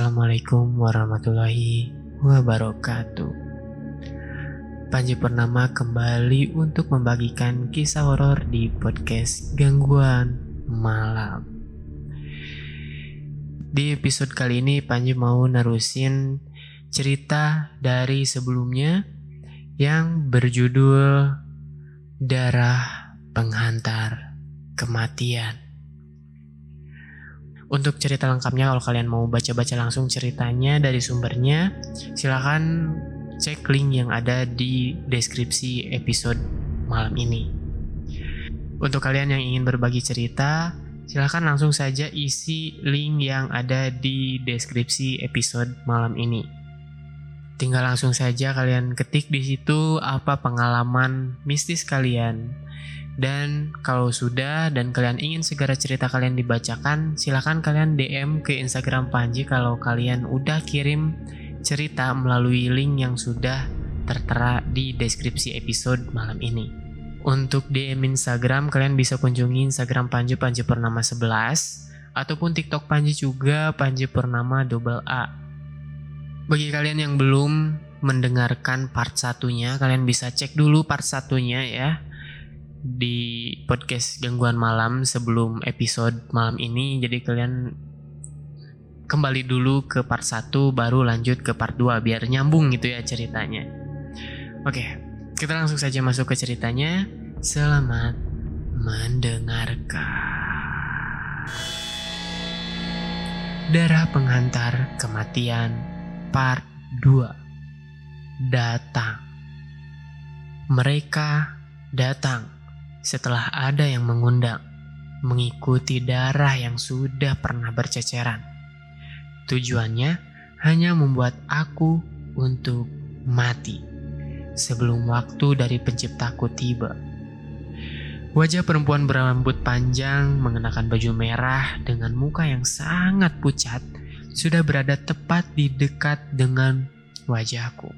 Assalamualaikum warahmatullahi wabarakatuh. Panji Purnama kembali untuk membagikan kisah horor di podcast Gangguan Malam. Di episode kali ini Panji mau nerusin cerita dari sebelumnya yang berjudul Darah Penghantar Kematian. Untuk cerita lengkapnya kalau kalian mau baca-baca langsung ceritanya dari sumbernya, silahkan cek link yang ada di deskripsi episode malam ini. Untuk kalian yang ingin berbagi cerita, silahkan langsung saja isi link yang ada di deskripsi episode malam ini. Tinggal langsung saja kalian ketik di situ apa pengalaman mistis kalian dan kalau sudah dan kalian ingin segera cerita kalian dibacakan, silahkan kalian DM ke Instagram Panji kalau kalian udah kirim cerita melalui link yang sudah tertera di deskripsi episode malam ini. Untuk DM Instagram, kalian bisa kunjungi Instagram Panji Panji Purnama 11 ataupun TikTok Panji juga Panji Purnama double A. Bagi kalian yang belum mendengarkan part satunya, kalian bisa cek dulu part satunya ya di podcast gangguan malam sebelum episode malam ini. Jadi kalian kembali dulu ke part 1 baru lanjut ke part 2 biar nyambung gitu ya ceritanya. Oke kita langsung saja masuk ke ceritanya. Selamat mendengarkan. Darah penghantar kematian part 2 datang. Mereka datang setelah ada yang mengundang, mengikuti darah yang sudah pernah berceceran. Tujuannya hanya membuat aku untuk mati sebelum waktu dari penciptaku tiba. Wajah perempuan berambut panjang mengenakan baju merah dengan muka yang sangat pucat sudah berada tepat di dekat dengan wajahku.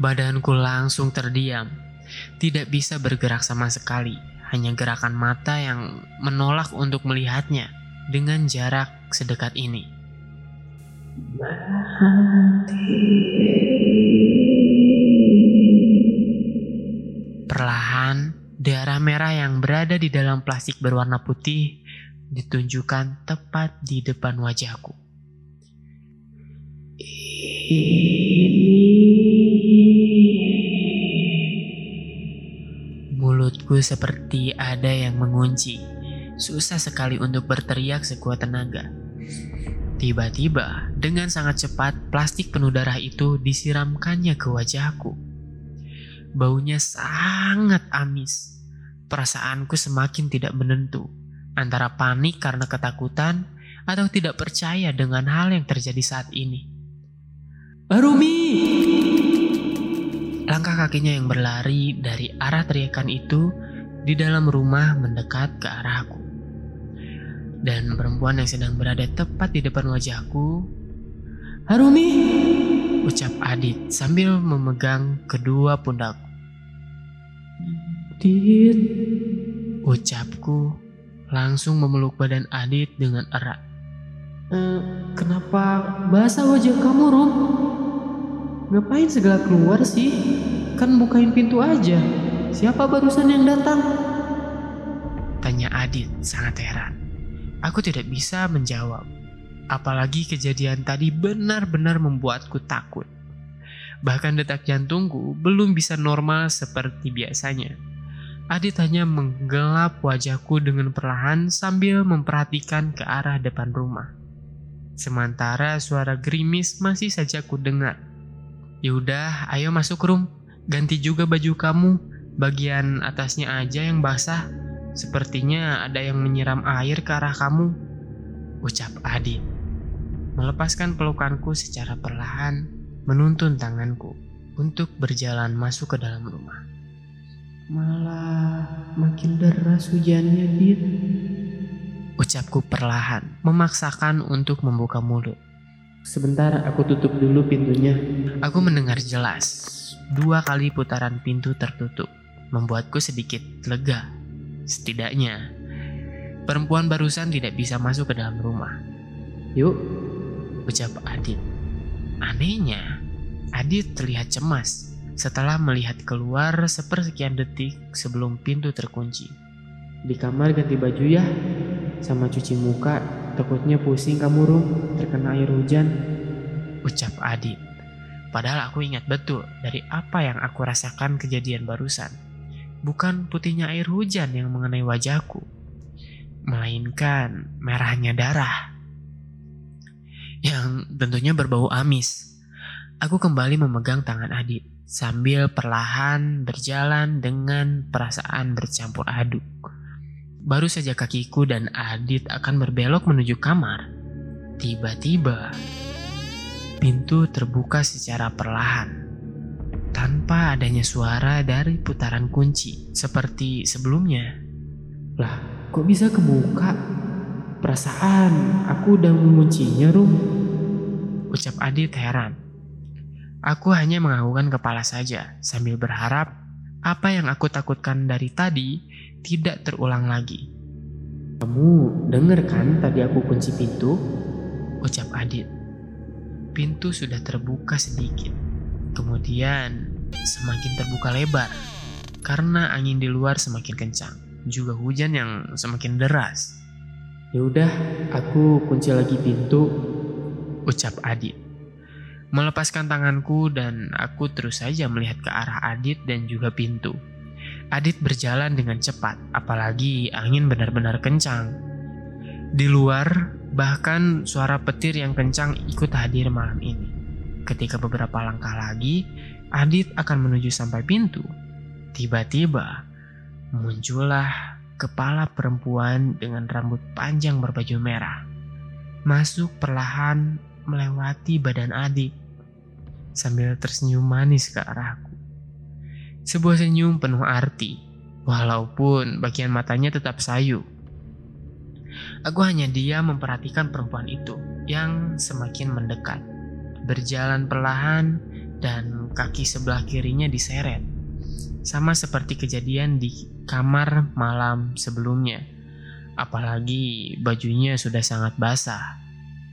Badanku langsung terdiam tidak bisa bergerak sama sekali, hanya gerakan mata yang menolak untuk melihatnya dengan jarak sedekat ini. Perlahan, darah merah yang berada di dalam plastik berwarna putih ditunjukkan tepat di depan wajahku. Seperti ada yang mengunci. Susah sekali untuk berteriak sekuat tenaga. Tiba-tiba, dengan sangat cepat, plastik penuh darah itu disiramkannya ke wajahku. Baunya sangat amis. Perasaanku semakin tidak menentu, antara panik karena ketakutan atau tidak percaya dengan hal yang terjadi saat ini. Arumi! Langkah kakinya yang berlari dari arah teriakan itu di dalam rumah mendekat ke arahku. Dan perempuan yang sedang berada tepat di depan wajahku, Harumi, ucap Adit sambil memegang kedua pundakku. Dit, ucapku langsung memeluk badan Adit dengan erat. E, kenapa basah wajah kamu, Rom? Ngapain segala keluar sih? Kan bukain pintu aja. Siapa barusan yang datang? Tanya Adit sangat heran. Aku tidak bisa menjawab. Apalagi kejadian tadi benar-benar membuatku takut. Bahkan detak jantungku belum bisa normal seperti biasanya. Adit hanya menggelap wajahku dengan perlahan sambil memperhatikan ke arah depan rumah. Sementara suara gerimis masih saja ku dengar Yaudah, ayo masuk room. Ganti juga baju kamu. Bagian atasnya aja yang basah. Sepertinya ada yang menyiram air ke arah kamu. Ucap Adit. Melepaskan pelukanku secara perlahan, menuntun tanganku untuk berjalan masuk ke dalam rumah. Malah makin deras hujannya, Dit. Ucapku perlahan, memaksakan untuk membuka mulut. Sebentar, aku tutup dulu pintunya. Aku mendengar jelas. Dua kali putaran pintu tertutup, membuatku sedikit lega. Setidaknya, perempuan barusan tidak bisa masuk ke dalam rumah. Yuk, ucap Adit. Anehnya, Adit terlihat cemas setelah melihat keluar sepersekian detik sebelum pintu terkunci. di kamar ganti baju ya. Sama cuci muka, takutnya pusing kamu rum, terkena air hujan. Ucap Adit. Padahal aku ingat betul dari apa yang aku rasakan kejadian barusan. Bukan putihnya air hujan yang mengenai wajahku, melainkan merahnya darah. Yang tentunya berbau amis. Aku kembali memegang tangan Adit sambil perlahan berjalan dengan perasaan bercampur aduk. Baru saja kakiku dan Adit akan berbelok menuju kamar. Tiba-tiba, pintu terbuka secara perlahan. Tanpa adanya suara dari putaran kunci seperti sebelumnya. Lah, kok bisa kebuka? Perasaan aku udah menguncinya, Rum. Ucap Adit heran. Aku hanya menganggukkan kepala saja sambil berharap apa yang aku takutkan dari tadi tidak terulang lagi. Kamu denger kan tadi aku kunci pintu? Ucap Adit. Pintu sudah terbuka sedikit. Kemudian semakin terbuka lebar. Karena angin di luar semakin kencang. Juga hujan yang semakin deras. Ya udah, aku kunci lagi pintu. Ucap Adit. Melepaskan tanganku dan aku terus saja melihat ke arah Adit dan juga pintu. Adit berjalan dengan cepat, apalagi angin benar-benar kencang. Di luar, bahkan suara petir yang kencang ikut hadir malam ini. Ketika beberapa langkah lagi, Adit akan menuju sampai pintu. Tiba-tiba, muncullah kepala perempuan dengan rambut panjang berbaju merah. Masuk perlahan melewati badan Adit sambil tersenyum manis ke arahku. Sebuah senyum penuh arti, walaupun bagian matanya tetap sayu. Aku hanya dia memperhatikan perempuan itu yang semakin mendekat. Berjalan perlahan dan kaki sebelah kirinya diseret. Sama seperti kejadian di kamar malam sebelumnya. Apalagi bajunya sudah sangat basah.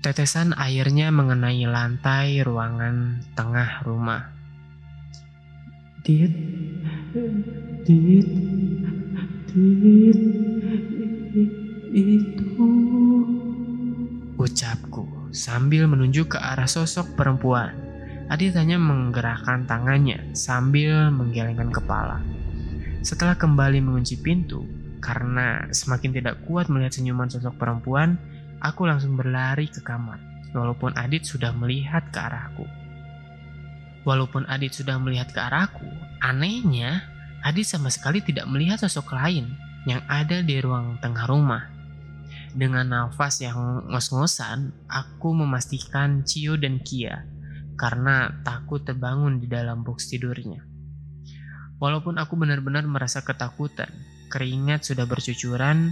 Tetesan airnya mengenai lantai ruangan tengah rumah. Dit, dit, dit, itu. Ucapku sambil menunjuk ke arah sosok perempuan. Adit hanya menggerakkan tangannya sambil menggelengkan kepala. Setelah kembali mengunci pintu, karena semakin tidak kuat melihat senyuman sosok perempuan, aku langsung berlari ke kamar. Walaupun Adit sudah melihat ke arahku. Walaupun Adit sudah melihat ke arahku, anehnya Adit sama sekali tidak melihat sosok lain yang ada di ruang tengah rumah. Dengan nafas yang ngos-ngosan, aku memastikan Cio dan Kia karena takut terbangun di dalam box tidurnya. Walaupun aku benar-benar merasa ketakutan, keringat sudah bercucuran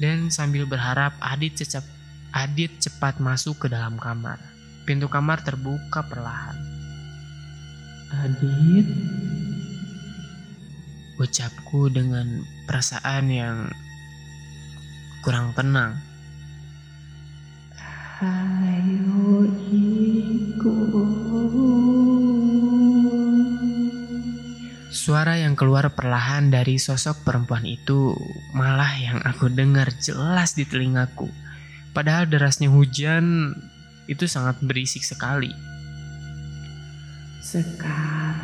dan sambil berharap Adit cepat Adit cepat masuk ke dalam kamar. Pintu kamar terbuka perlahan. Adit, Ucapku dengan perasaan yang kurang tenang. ayo ikut. Suara yang keluar perlahan dari sosok perempuan itu malah yang aku dengar jelas di telingaku. Padahal derasnya hujan itu sangat berisik sekali. Sekarang,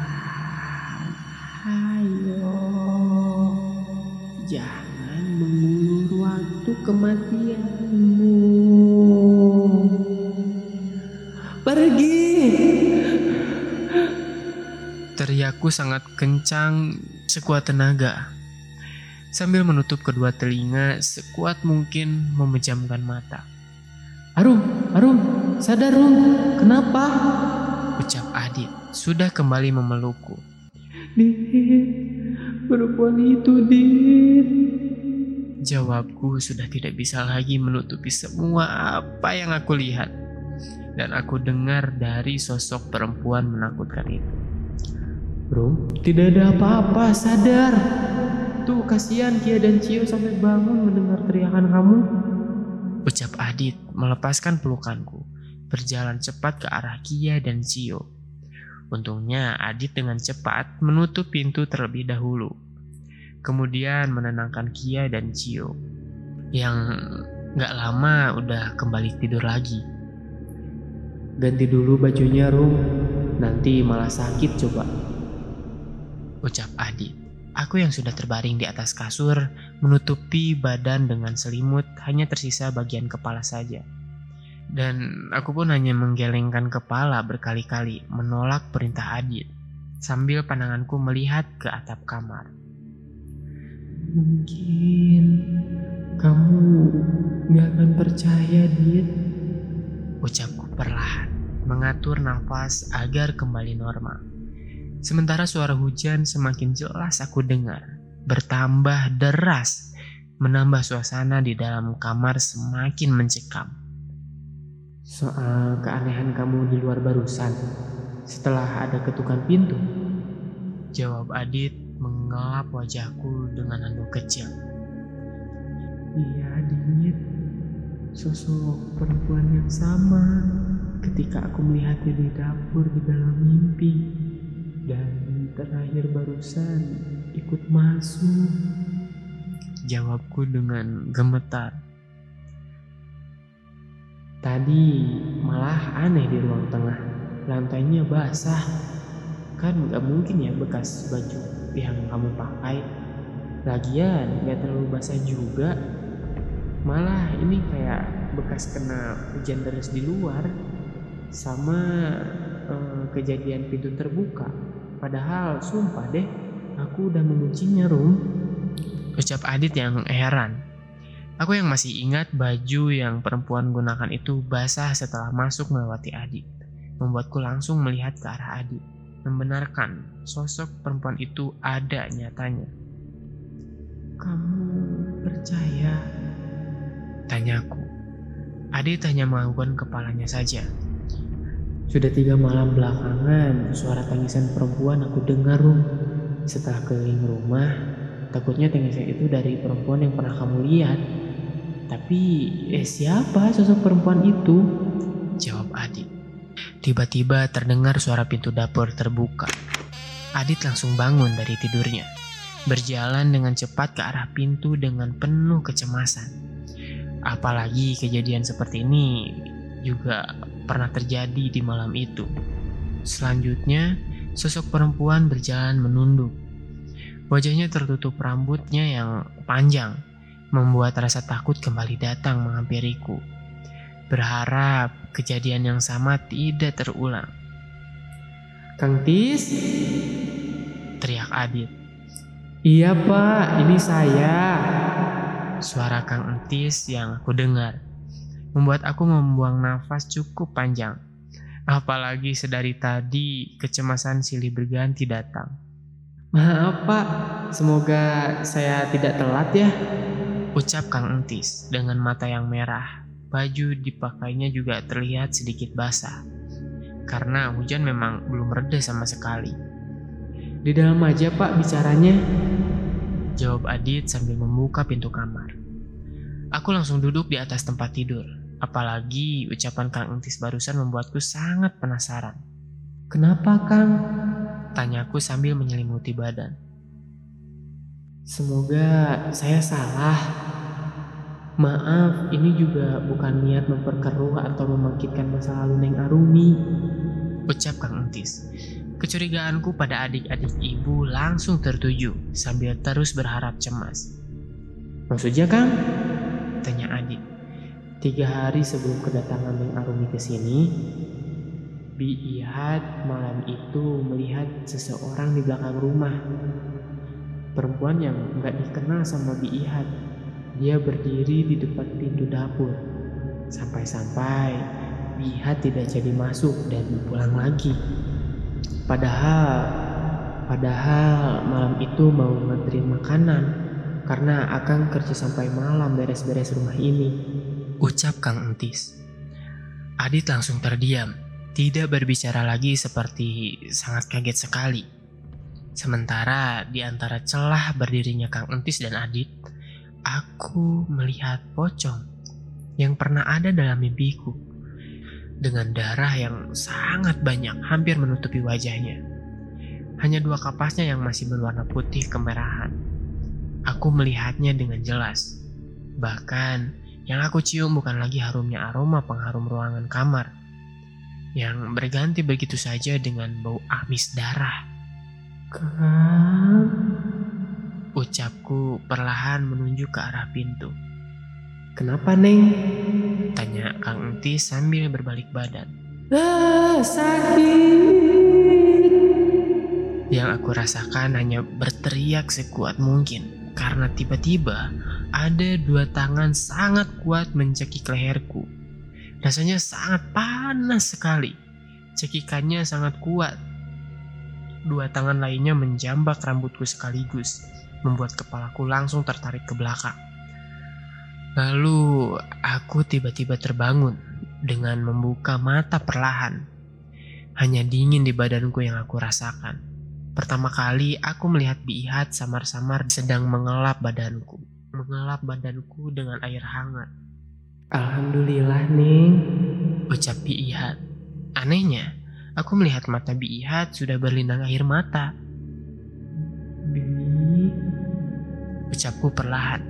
ayo. Jangan mengulur waktu kematianmu. Pergi. Teriakku sangat kencang sekuat tenaga. Sambil menutup kedua telinga sekuat mungkin memejamkan mata. Arum, Arum, sadar Rum. Kenapa? Ucap Adit sudah kembali memelukku. Dit, perempuan itu, Dit. Jawabku sudah tidak bisa lagi menutupi semua apa yang aku lihat. Dan aku dengar dari sosok perempuan menakutkan itu. Rum, tidak ada apa-apa, sadar. Tuh, kasihan Kia dan Cio sampai bangun mendengar teriakan kamu. Ucap Adit melepaskan pelukanku, berjalan cepat ke arah Kia dan Cio. Untungnya Adit dengan cepat menutup pintu terlebih dahulu. Kemudian menenangkan Kia dan Cio. Yang gak lama udah kembali tidur lagi. Ganti dulu bajunya, Rum. Nanti malah sakit coba. Ucap Adit. Aku yang sudah terbaring di atas kasur, menutupi badan dengan selimut, hanya tersisa bagian kepala saja. Dan aku pun hanya menggelengkan kepala berkali-kali menolak perintah Adit sambil pandanganku melihat ke atap kamar. Mungkin kamu gak akan percaya, Dit. Ucapku perlahan, mengatur nafas agar kembali normal. Sementara suara hujan semakin jelas aku dengar, bertambah deras, menambah suasana di dalam kamar semakin mencekam. Soal keanehan kamu di luar barusan, setelah ada ketukan pintu. Jawab Adit mengelap wajahku dengan anduk kecil. Iya, Adit. Sosok perempuan yang sama ketika aku melihatnya di dapur di dalam mimpi. Dan terakhir barusan ikut masuk. Jawabku dengan gemetar. Tadi malah aneh di ruang tengah. Lantainya basah. Kan gak mungkin ya bekas baju yang kamu pakai. Lagian gak terlalu basah juga. Malah ini kayak bekas kena hujan deras di luar. Sama eh, kejadian pintu terbuka. Padahal sumpah deh, aku udah menguncinya, Rum. Ucap Adit yang heran. Aku yang masih ingat baju yang perempuan gunakan itu basah setelah masuk melewati Adit. Membuatku langsung melihat ke arah Adit. Membenarkan sosok perempuan itu ada nyatanya. Kamu percaya? Tanyaku. Adit hanya menganggukkan kepalanya saja. Sudah tiga malam belakangan suara tangisan perempuan aku dengar Rum. Setelah keliling rumah, takutnya tangisan itu dari perempuan yang pernah kamu lihat. Tapi eh siapa sosok perempuan itu? Jawab Adit. Tiba-tiba terdengar suara pintu dapur terbuka. Adit langsung bangun dari tidurnya. Berjalan dengan cepat ke arah pintu dengan penuh kecemasan. Apalagi kejadian seperti ini juga pernah terjadi di malam itu. Selanjutnya, sosok perempuan berjalan menunduk. Wajahnya tertutup rambutnya yang panjang membuat rasa takut kembali datang menghampiriku. Berharap kejadian yang sama tidak terulang. Kang Tis? Teriak Adit. Iya pak, ini saya. Suara Kang Entis yang aku dengar membuat aku membuang nafas cukup panjang. Apalagi sedari tadi kecemasan silih berganti datang. Maaf pak, semoga saya tidak telat ya. Ucap Kang Entis dengan mata yang merah. Baju dipakainya juga terlihat sedikit basah. Karena hujan memang belum reda sama sekali. Di dalam aja pak bicaranya. Jawab Adit sambil membuka pintu kamar. Aku langsung duduk di atas tempat tidur. Apalagi ucapan Kang Entis barusan membuatku sangat penasaran. Kenapa Kang? Tanyaku sambil menyelimuti badan. Semoga saya salah. Maaf, ini juga bukan niat memperkeruh atau membangkitkan masa lalu Neng Arumi. Ucap Kang Entis. Kecurigaanku pada adik-adik ibu langsung tertuju sambil terus berharap cemas. Maksudnya Kang? Tanya adik. Tiga hari sebelum kedatangan Neng Arumi ke sini, Bi Ihad malam itu melihat seseorang di belakang rumah. Perempuan yang nggak dikenal sama Bi Ihad. Dia berdiri di depan pintu dapur. Sampai-sampai Bi Ihad tidak jadi masuk dan pulang lagi. Padahal, padahal malam itu mau nganterin makanan karena Akang kerja sampai malam beres-beres rumah ini. Ucap Kang Entis. Adit langsung terdiam, tidak berbicara lagi seperti sangat kaget sekali. Sementara di antara celah berdirinya Kang Entis dan Adit, aku melihat pocong. yang pernah ada dalam mimpiku. Dengan darah yang sangat banyak hampir menutupi wajahnya. Hanya dua kapasnya yang masih berwarna putih kemerahan. Aku melihatnya dengan jelas. Bahkan yang aku cium bukan lagi harumnya aroma pengharum ruangan kamar. Yang berganti begitu saja dengan bau amis darah. Kang, Ucapku perlahan menunjuk ke arah pintu. kenapa Neng? Tanya Kang Entis sambil berbalik badan. Ah, sakit. Yang aku rasakan hanya berteriak sekuat mungkin karena tiba-tiba ada dua tangan sangat kuat mencekik leherku. Rasanya sangat panas sekali. Cekikannya sangat kuat. Dua tangan lainnya menjambak rambutku sekaligus, membuat kepalaku langsung tertarik ke belakang. Lalu aku tiba-tiba terbangun dengan membuka mata perlahan. Hanya dingin di badanku yang aku rasakan. Pertama kali aku melihat Biihat samar-samar sedang mengelap badanku. Mengelap badanku dengan air hangat. Alhamdulillah Neng. Ucap Biihat. Anehnya, aku melihat mata Biihat sudah berlinang air mata. Bi, Ucapku perlahan.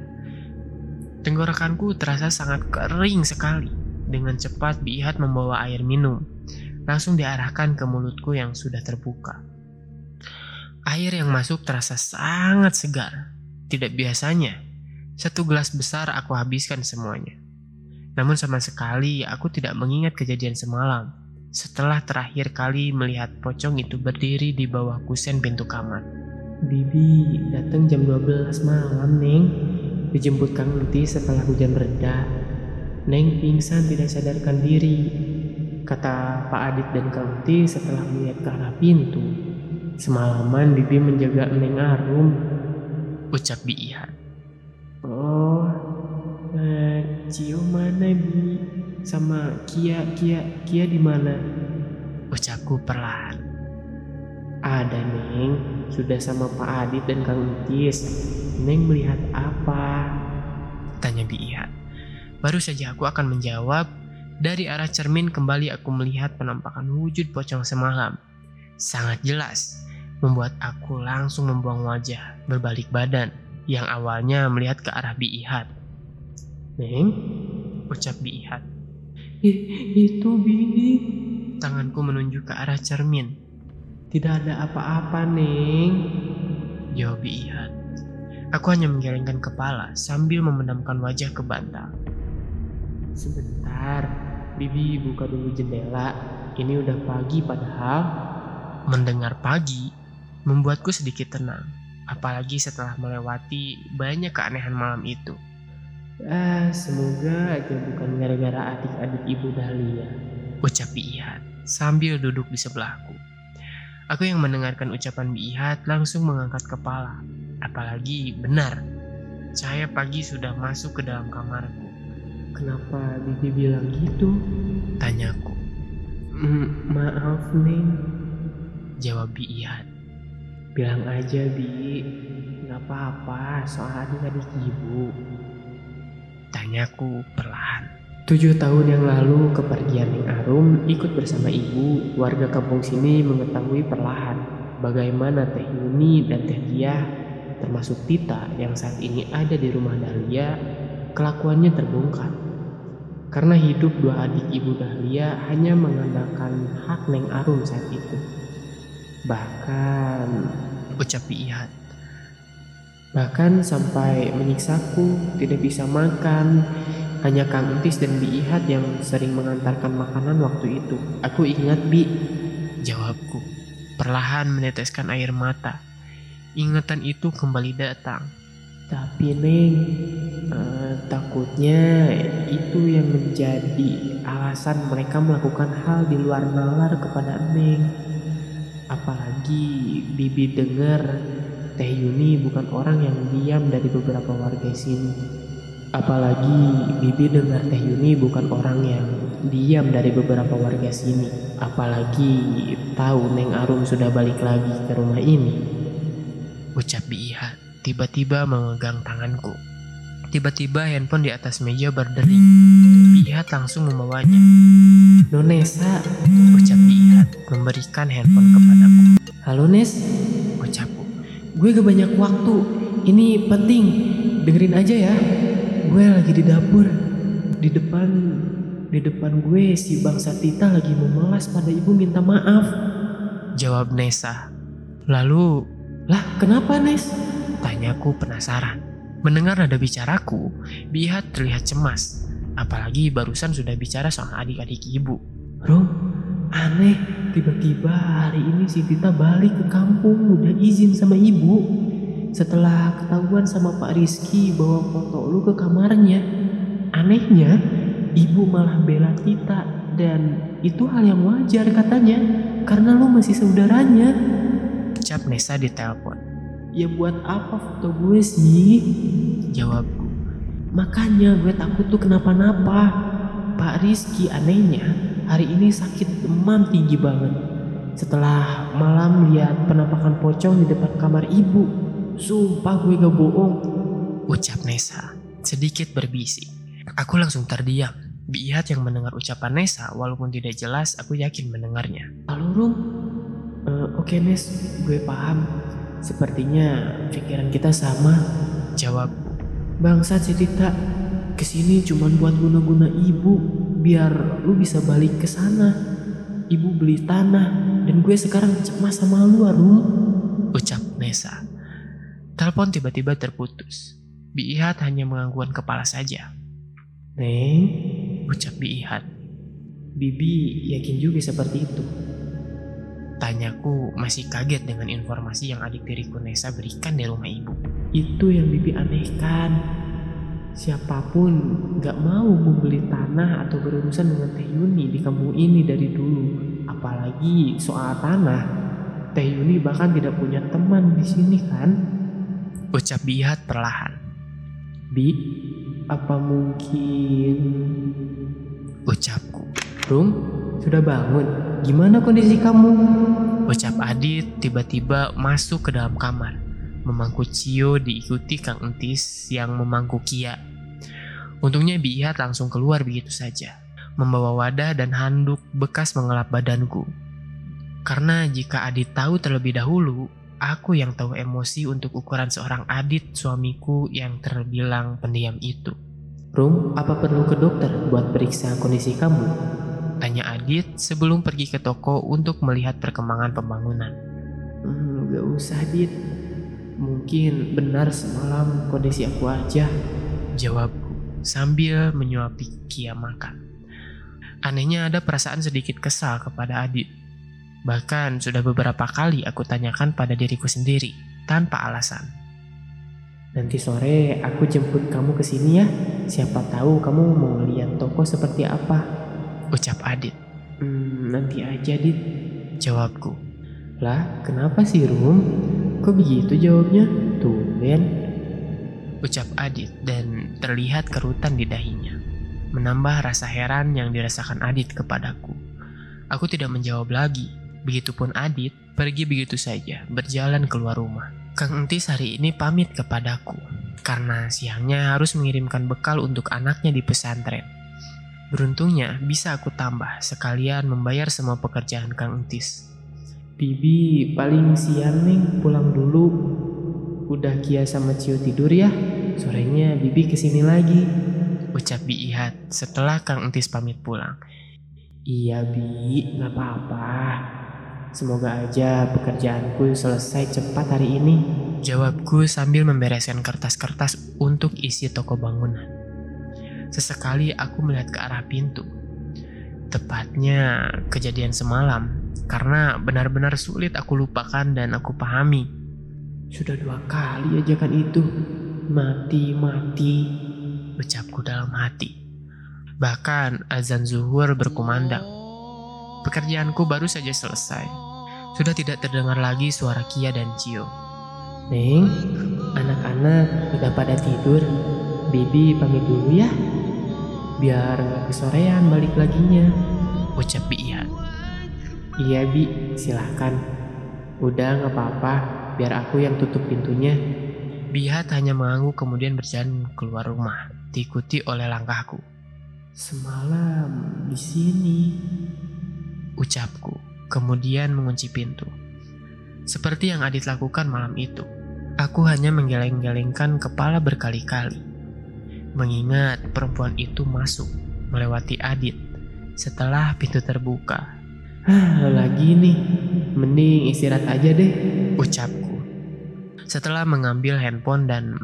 Tenggorokanku terasa sangat kering sekali. Dengan cepat Biihat membawa air minum. Langsung diarahkan ke mulutku yang sudah terbuka. Air yang masuk terasa sangat segar. Tidak biasanya. Satu gelas besar aku habiskan semuanya. Namun sama sekali aku tidak mengingat kejadian semalam. Setelah terakhir kali melihat pocong itu berdiri di bawah kusen pintu kamar. Bibi datang jam 12 malam Neng. Dijemput Kang Entis setelah hujan reda. Neng pingsan tidak sadarkan diri. Kata Pak Adit dan Kang Entis setelah melihat ke arah pintu. Semalaman Bibi menjaga Neng Arum. Ucap Biihat. Oh, eh, Cio mana Bi? Sama Kia, Kia, Kia di mana? Ucapku perlahan. Ada Neng, sudah sama Pak Adit dan Kang Entis. Neng melihat apa? Tanya Biihat. Baru saja aku akan menjawab, dari arah cermin kembali aku melihat penampakan wujud pocong semalam. Sangat jelas, membuat aku langsung membuang wajah, berbalik badan, yang awalnya melihat ke arah Biihat. Neng, Ucap Biihat. Ih, itu Bi. Tanganku menunjuk ke arah cermin. Tidak ada apa-apa Neng. Jawab Biihat. Aku hanya menggelengkan kepala sambil memendamkan wajah ke bantal. Sebentar, Bibi buka dulu jendela. Ini udah pagi padahal. Mendengar pagi membuatku sedikit tenang, apalagi setelah melewati banyak keanehan malam itu. Ah, semoga aja bukan gara-gara adik-adik Ibu Dahlia. Ucap Biihat sambil duduk di sebelahku. Aku yang mendengarkan ucapan Biihat langsung mengangkat kepala. Apalagi benar, cahaya pagi sudah masuk ke dalam kamarku. Kenapa Bibi bilang gitu? Tanyaku, Mm, maaf Neng. jawab Biihat. Bilang aja Bi. Gak apa-apa soal adik-adik Ibu. Tanyaku perlahan. Tujuh tahun yang lalu kepergian Neng Arum ikut bersama ibu warga kampung sini mengetahui perlahan bagaimana Teh Yuni dan Teh Dia termasuk Tita yang saat ini ada di rumah Dahlia kelakuannya terbongkar. Karena hidup dua adik ibu Dahlia hanya mengandalkan hak Neng Arum saat itu. Bahkan Ucap Biihat. bahkan sampai menyiksaku tidak bisa makan hanya Kang Entis dan Bi Ihat yang sering mengantarkan makanan waktu itu. Aku ingat Bi, Jawabku. Perlahan meneteskan air mata. Ingatan itu kembali datang. tapi Neng, eh, takutnya itu yang menjadi alasan mereka melakukan hal di luar nalar kepada Neng. Apalagi Bibi dengar Teh Yuni bukan orang yang diam dari beberapa warga sini. Apalagi Bibi dengar Teh Yuni bukan orang yang diam dari beberapa warga sini. Apalagi tahu Neng Arum sudah balik lagi ke rumah ini. Ucap Biihat. Tiba-tiba memegang tanganku. Tiba-tiba handphone di atas meja berdering. Bihat langsung membawanya. Nonesa, Ucap Bihat memberikan handphone kepadaku. halo Nes, Ucapku. gue gak banyak waktu. Ini penting, dengerin aja ya. Gue lagi di dapur. Di depan di depan gue si bangsa Tita lagi memelas pada ibu minta maaf. Jawab Nesa. Lalu Lah, kenapa Nes? tanyaku penasaran. Mendengar nada bicaraku, Bihat terlihat cemas. Apalagi barusan sudah bicara soal adik-adik ibu. Rom, aneh. Tiba-tiba hari ini si Tita balik ke kampung udah izin sama ibu. Setelah ketahuan sama Pak Rizky bawa foto lu ke kamarnya. Anehnya, ibu malah bela Tita dan itu hal yang wajar katanya karena lu masih saudaranya. Ucap Nesa di telepon. Ya buat apa foto gue sih? Jawabku. Makanya gue takut tuh kenapa-napa. Pak Rizky anehnya hari ini sakit demam tinggi banget. Setelah malam lihat penampakan pocong di depan kamar ibu. Sumpah gue gak bohong. Ucap Nesa. Sedikit berbisik. Aku langsung terdiam. Bihat yang mendengar ucapan Nesa walaupun tidak jelas aku yakin mendengarnya. Halo Rum. Eh, Oke Nes, gue paham. Sepertinya pikiran kita sama. Jawabku. Bangsat si ke sini cuma buat guna-guna ibu, biar lu bisa balik ke sana. Ibu beli tanah, dan gue sekarang cemas sama lu, Arum. Ucap Nesa. Telepon tiba-tiba terputus. Bihat hanya menganggukkan kepala saja. Neng, Ucap Bihat. Bibi yakin juga seperti itu. Tanyaku masih kaget dengan informasi yang adik tiriku Nesa berikan di rumah ibu. Itu yang Bibi anehkan. Siapa pun gak mau membeli tanah atau berurusan dengan Teh Yuni di kampung ini dari dulu. Apalagi soal tanah. Teh Yuni bahkan tidak punya teman di sini kan? Ucap Bihat perlahan. Bi, apa mungkin... Ucapku. Rum, sudah bangun? Gimana kondisi kamu? Ucap Adit tiba-tiba masuk ke dalam kamar. Memangku Cio diikuti Kang Entis yang memangku Kia. Untungnya Bihat langsung keluar begitu saja. Membawa wadah dan handuk bekas mengelap badanku. Karena jika Adit tahu terlebih dahulu, aku yang tahu emosi untuk ukuran seorang Adit suamiku yang terbilang pendiam itu. Rum, apa perlu ke dokter buat periksa kondisi kamu? Tanya Adit sebelum pergi ke toko untuk melihat perkembangan pembangunan. Hmm, gak usah, Dit. Mungkin benar semalam kondisi aku aja. Jawabku sambil menyuapi Kia makan. Anehnya ada perasaan sedikit kesal kepada Adit. Bahkan sudah beberapa kali aku tanyakan pada diriku sendiri tanpa alasan. Nanti sore aku jemput kamu ke sini ya. Siapa tahu kamu mau lihat toko seperti apa. Ucap Adit. Hmm, nanti aja, Dit. Jawabku. Lah, kenapa sih, Rum? Kok begitu jawabnya? Tumben. Ucap Adit dan terlihat kerutan di dahinya. Menambah rasa heran yang dirasakan Adit kepadaku. Aku tidak menjawab lagi. Begitupun Adit pergi begitu saja berjalan keluar rumah. Kang Entis hari ini pamit kepadaku karena siangnya harus mengirimkan bekal untuk anaknya di pesantren. Beruntungnya bisa aku tambah sekalian membayar semua pekerjaan Kang Entis. Bibi paling siang nih pulang dulu. Udah Kia sama Cio tidur ya. Sorenya Bibi ke sini lagi. Ucap Bi Ihat setelah Kang Entis pamit pulang. Iya Bi, nggak apa-apa. Semoga aja pekerjaanku selesai cepat hari ini. Jawabku sambil membereskan kertas-kertas untuk isi toko bangunan. Sesekali aku melihat ke arah pintu. Tepatnya kejadian semalam, karena benar-benar sulit aku lupakan dan aku pahami. Sudah dua kali ajakan itu. Mati-mati. Ucapku dalam hati. Bahkan azan zuhur berkumandang. Pekerjaanku baru saja selesai. Sudah tidak terdengar lagi suara Kia dan Cio. Neng, anak-anak udah pada tidur. Bibi pamit dulu ya. Biar kesorean balik laginya. Ucap Ihat. Iya Bi, silahkan. Udah nggak apa-apa, biar aku yang tutup pintunya. Bihat hanya mengangguk kemudian berjalan keluar rumah, diikuti oleh langkahku. Semalam di sini. Ucapku, kemudian mengunci pintu. Seperti yang Adit lakukan malam itu, aku hanya menggeleng-gelengkan kepala berkali-kali. Mengingat perempuan itu masuk melewati Adit setelah pintu terbuka. Lagi nih. Mending istirahat aja deh. Ucapku. Setelah mengambil handphone dan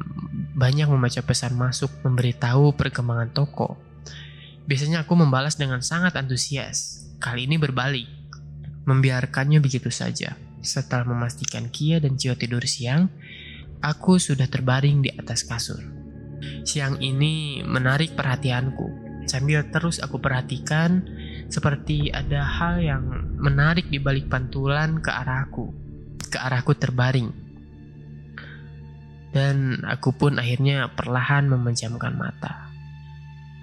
banyak membaca pesan masuk memberitahu perkembangan toko, Biasanya aku membalas dengan sangat antusias. Kali ini berbalik. Membiarkannya begitu saja. Setelah memastikan Kia dan Cio tidur siang, aku sudah terbaring di atas kasur. Siang ini menarik perhatianku. Sambil terus aku perhatikan seperti ada hal yang menarik di balik pantulan ke arahku. Ke arahku terbaring. Dan aku pun akhirnya perlahan memejamkan mata.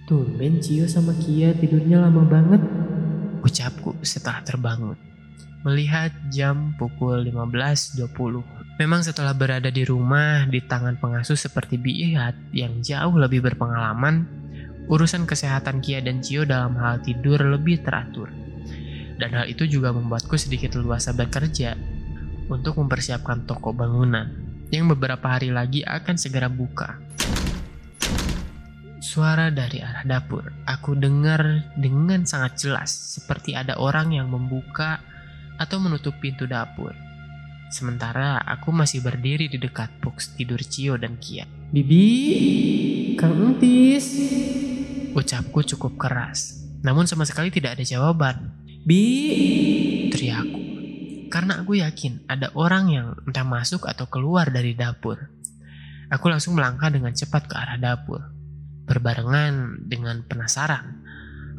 Tumben Cio sama Kia tidurnya lama banget. Ucapku setelah terbangun. Melihat jam pukul 15.20. Memang setelah berada di rumah di tangan pengasuh seperti Biihat yang jauh lebih berpengalaman, urusan kesehatan Kia dan Cio dalam hal tidur lebih teratur. Dan hal itu juga membuatku sedikit leluasa bekerja untuk mempersiapkan toko bangunan yang beberapa hari lagi akan segera buka. Suara dari arah dapur. Aku dengar dengan sangat jelas, seperti ada orang yang membuka atau menutup pintu dapur. Sementara aku masih berdiri di dekat box tidur Cio dan Kia. Bibi, Kang Entis. Ucapku cukup keras, namun sama sekali tidak ada jawaban. Bi, Teriakku. Karena aku yakin ada orang yang entah masuk atau keluar dari dapur. Aku langsung melangkah dengan cepat ke arah dapur berbarengan dengan penasaran.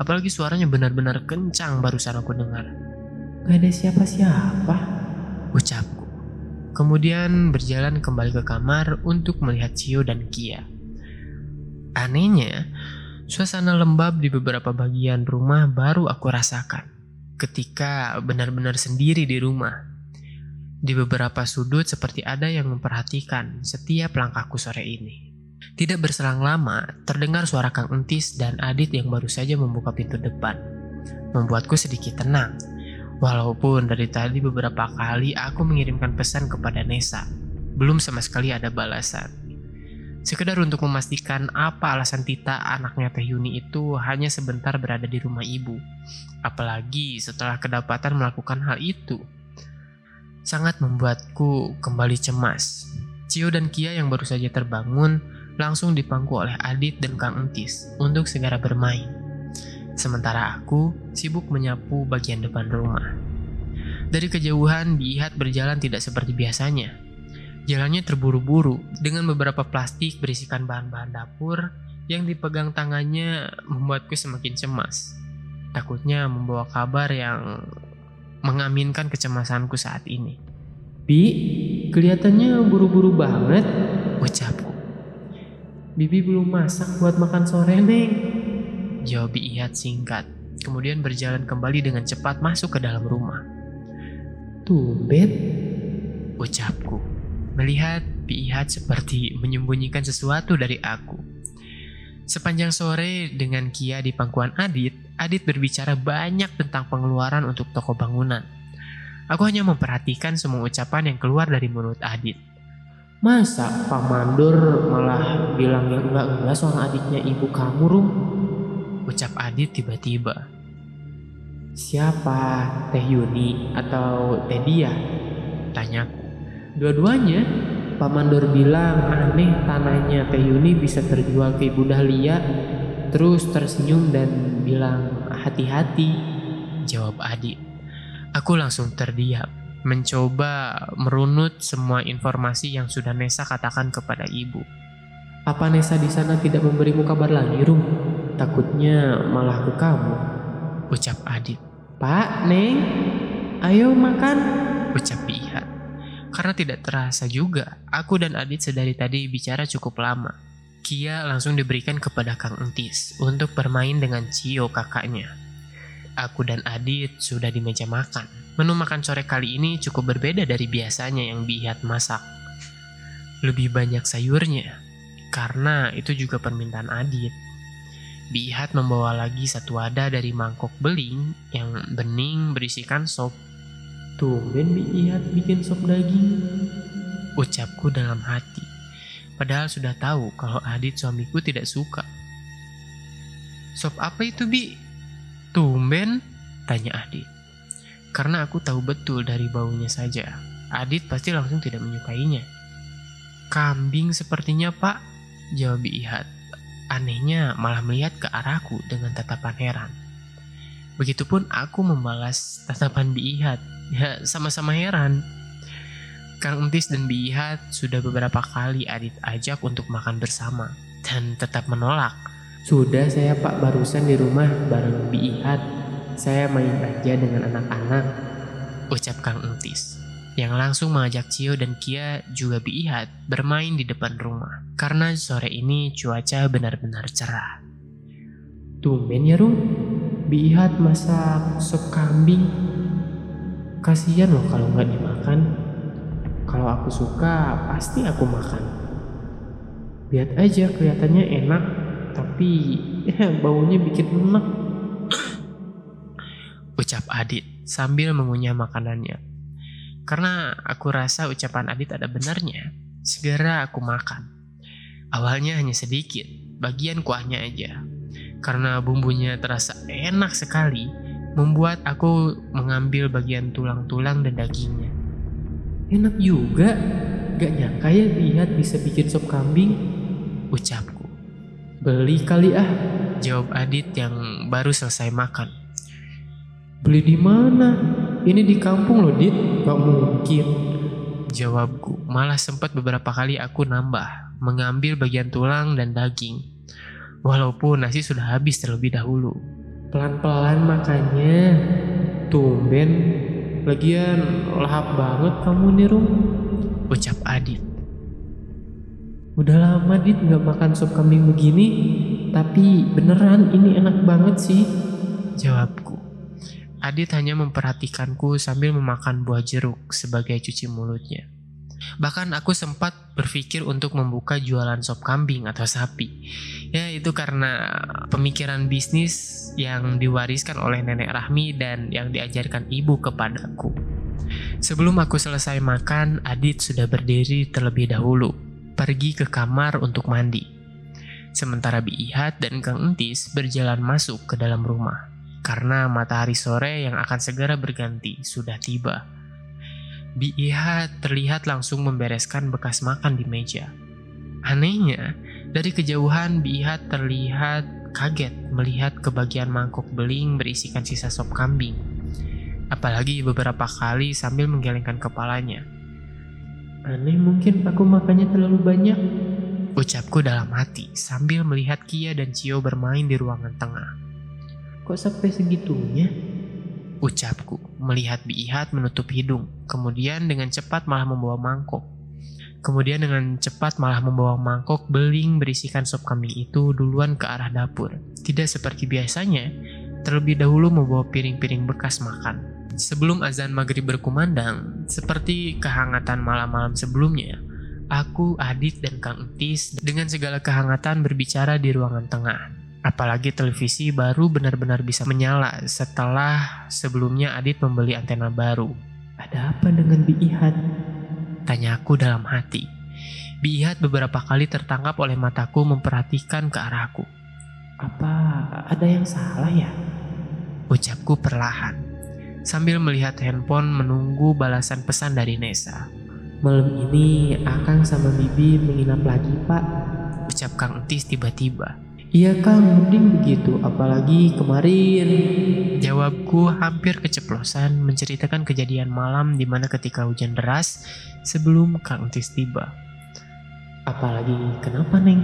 Apalagi suaranya benar-benar kencang barusan aku dengar. Gak ada siapa-siapa. Ucapku. Kemudian berjalan kembali ke kamar untuk melihat Cio dan Kia. Anehnya, suasana lembab di beberapa bagian rumah baru aku rasakan ketika benar-benar sendiri di rumah. Di beberapa sudut seperti ada yang memperhatikan setiap langkahku sore ini. Tidak berselang lama, terdengar suara Kang Entis dan Adit yang baru saja membuka pintu depan. Membuatku sedikit tenang. Walaupun dari tadi beberapa kali aku mengirimkan pesan kepada Nesa, belum sama sekali ada balasan. Sekedar untuk memastikan apa alasan Tita anaknya Teh Yuni itu hanya sebentar berada di rumah ibu. Apalagi setelah kedapatan melakukan hal itu. Sangat membuatku kembali cemas. Cio dan Kia yang baru saja terbangun langsung dipangku oleh Adit dan Kang Entis untuk segera bermain. Sementara aku sibuk menyapu bagian depan rumah. Dari kejauhan, Bihat berjalan tidak seperti biasanya. Jalannya terburu-buru dengan beberapa plastik berisikan bahan-bahan dapur yang dipegang tangannya membuatku semakin cemas. Takutnya membawa kabar yang mengaminkan kecemasanku saat ini. Bi, kelihatannya buru-buru banget. Ucapku Bibi belum masak buat makan sore, Neng. Jawab Ihat singkat, kemudian berjalan kembali dengan cepat masuk ke dalam rumah. Tumben, ucapku, melihat Ihat seperti menyembunyikan sesuatu dari aku. Sepanjang sore dengan Kia di pangkuan Adit, Adit berbicara banyak tentang pengeluaran untuk toko bangunan. Aku hanya memperhatikan semua ucapan yang keluar dari mulut Adit. Masa Pak Mandor malah bilang yang enggak-enggak soal adiknya ibu kamu, Rum? Ucap Adit tiba-tiba. Siapa? Teh Yuni atau Teh Dia? Tanyaku. Dua-duanya, Pak Mandor bilang aneh tanahnya Teh Yuni bisa terjual ke Ibu Dahlia. Terus tersenyum dan bilang hati-hati. Jawab Adit. Aku langsung terdiam mencoba merunut semua informasi yang sudah Nesa katakan kepada ibu. Apa Nesa di sana tidak memberimu kabar lagi, Rum? Takutnya malah ke kamu. Ucap Adit. Pak, Neng, ayo makan. Ucap Ihat. Karena tidak terasa juga, aku dan Adit sedari tadi bicara cukup lama. Kia langsung diberikan kepada Kang Entis untuk bermain dengan Cio kakaknya. Aku dan Adit sudah di meja makan. Menu makan sore kali ini cukup berbeda dari biasanya yang Bihat masak. Lebih banyak sayurnya, karena itu juga permintaan Adit. Bihat membawa lagi satu wadah dari mangkok beling yang bening berisikan sop. Tumben Bihat bikin sop daging. Ucapku dalam hati. Padahal sudah tahu kalau Adit suamiku tidak suka. Sop apa itu, Bi? Tumben? Tanya Adit. Karena aku tahu betul dari baunya saja. Adit pasti langsung tidak menyukainya. Kambing sepertinya, Pak. Jawab Ihat. Anehnya malah melihat ke arahku dengan tatapan heran. Begitupun aku membalas tatapan Biihat. Ya, sama-sama heran. Kang Entis dan Biihat sudah beberapa kali Adit ajak untuk makan bersama dan tetap menolak. Sudah saya pak barusan di rumah bareng Biihat. Saya main aja dengan anak-anak. Ucap Kang Entis yang langsung mengajak Cio dan Kia juga Biihat bermain di depan rumah. Karena sore ini cuaca benar-benar cerah. Tumben ya Rum, Biihat masak sop kambing. Kasihan loh kalau nggak dimakan. Kalau aku suka, pasti aku makan. Lihat aja kelihatannya enak, tapi ya, baunya bikin enak. Ucap Adit sambil mengunyah makanannya. Karena aku rasa ucapan Adit ada benarnya, segera aku makan. Awalnya hanya sedikit, bagian kuahnya aja. Karena bumbunya terasa enak sekali, membuat aku mengambil bagian tulang-tulang dan dagingnya. Enak juga, gak nyangka ya lihat bisa bikin sop kambing. Ucapku. Beli kali ah. Jawab Adit yang baru selesai makan. Beli di mana? Ini di kampung loh, Dit. Gak mungkin. Jawabku, malah sempat beberapa kali aku nambah, mengambil bagian tulang dan daging. Walaupun nasi sudah habis terlebih dahulu. Pelan-pelan makannya. Tumben. Lagian lahap banget kamu nih, Rum. Ucap Adit. Udah lama, Dit, gak makan sop kambing begini. Tapi beneran ini enak banget sih. Jawabku. Adit hanya memperhatikanku sambil memakan buah jeruk sebagai cuci mulutnya. Bahkan aku sempat berpikir untuk membuka jualan sop kambing atau sapi. Ya itu karena pemikiran bisnis yang diwariskan oleh nenek Rahmi dan yang diajarkan ibu kepadaku. Sebelum aku selesai makan, Adit sudah berdiri terlebih dahulu, pergi ke kamar untuk mandi. Sementara Biihat dan Kang Entis berjalan masuk ke dalam rumah karena matahari sore yang akan segera berganti sudah tiba. Biiha terlihat langsung membereskan bekas makan di meja. Anehnya, dari kejauhan Biiha terlihat kaget melihat kebagian mangkok beling berisikan sisa sop kambing. Apalagi beberapa kali sambil menggelengkan kepalanya. Aneh mungkin aku makannya terlalu banyak. Ucapku dalam hati sambil melihat Kia dan Cio bermain di ruangan tengah. Kok sampai segitunya? Ucapku, melihat Biihat menutup hidung, kemudian dengan cepat malah membawa mangkok. Kemudian dengan cepat malah membawa mangkok beling berisikan sop kambing itu duluan ke arah dapur. Tidak seperti biasanya, terlebih dahulu membawa piring-piring bekas makan. Sebelum azan maghrib berkumandang, seperti kehangatan malam-malam sebelumnya, aku, Adit, dan Kang Entis dengan segala kehangatan berbicara di ruangan tengah. Apalagi televisi baru benar-benar bisa menyala setelah sebelumnya Adit membeli antena baru. Ada apa dengan Biihat? Tanyaku dalam hati. Biihat beberapa kali tertangkap oleh mataku memperhatikan ke arahku. Apa ada yang salah ya? Ucapku perlahan. Sambil melihat handphone menunggu balasan pesan dari Nesa. Malam ini Akang sama Bibi menginap lagi, Pak. Ucap Kang Entis tiba-tiba. Iya Kang, mending begitu, apalagi kemarin. Jawabku hampir keceplosan menceritakan kejadian malam di mana ketika hujan deras sebelum Kang Entis tiba. Apalagi kenapa Neng?